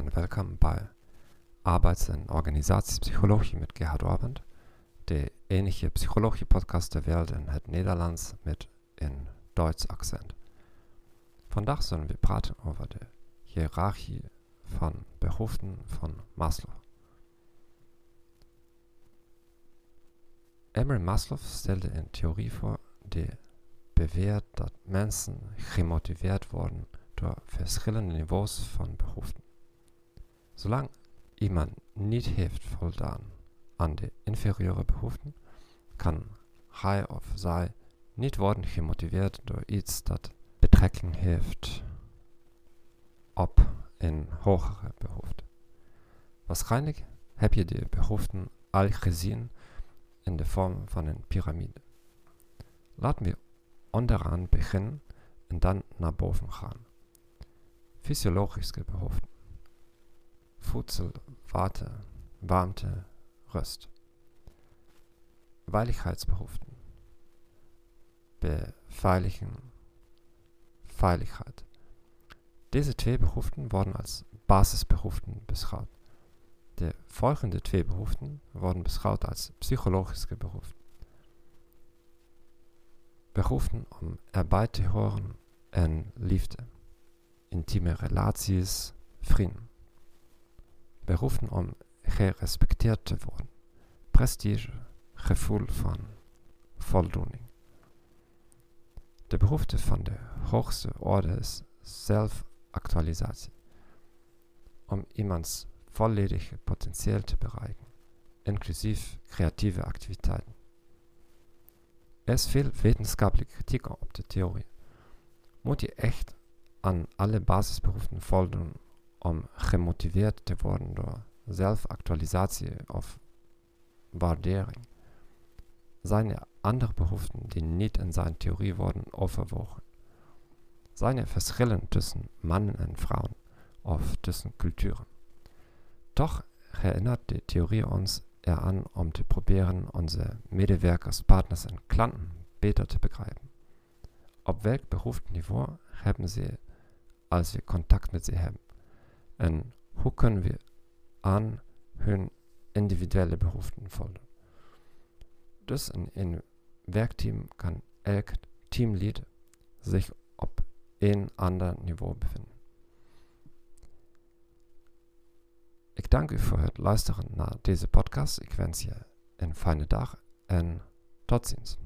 en welkom bij Arbeids- en Organisatiepsychologie met Gerhard Orband, de enige psychologie-podcast ter wereld in het Nederlands met een Duits accent. Vandaag zullen we praten over de hiërarchie van behoeften van Maslow. Emil Maslow stelde een theorie voor die beweert dat mensen gemotiveerd worden door verschillende niveaus van behoeften. Zolang iemand niet heeft voldaan aan de inferieure behoeften, kan hij of zij niet worden gemotiveerd door iets dat betrekking heeft op een hogere behoefte. Waarschijnlijk heb je de behoeften al gezien in de vorm van een piramide. Laten we onderaan beginnen en dan naar boven gaan. Fysiologische behoeften. Voedsel, water, warmte, rust. Veiligheidsbehoeften. Beveiligen, Veiligkeit. Deze twee behoeften worden als basisbehoeften beschouwd. De volgende twee behoeften worden beschouwd als psychologische behoeften. Behoeften om erbij te horen en liefde. Intieme relaties, vrienden. Behoeften om gerespecteerd te worden. Prestige, gevoel van voldoening. De behoefte van de hoogste orde is zelfactualisatie. Om iemands volledige potentieel te bereiken, inclusief creatieve activiteiten. Er is veel wetenschappelijke kritiek op de theorie. Moet je echt aan alle basisbehoeften voldoen om gemotiveerd te worden door zelfactualisatie of waardering? Zijn er andere behoeften die niet in zijn theorie worden overwogen? Zijn er verschillen tussen mannen en vrouwen of tussen culturen? Toch herinnert de theorie ons eraan om te proberen onze medewerkers, partners en klanten beter te begrijpen. Op welk behoeftenniveau hebben ze als we contact met ze hebben? En hoe kunnen we aan hun individuele behoeften voldoen? Dus in een werkteam kan elk teamlid zich op een ander niveau bevinden. Ik dank u voor het naar deze podcast. Ik wens je een fijne dag en tot ziens.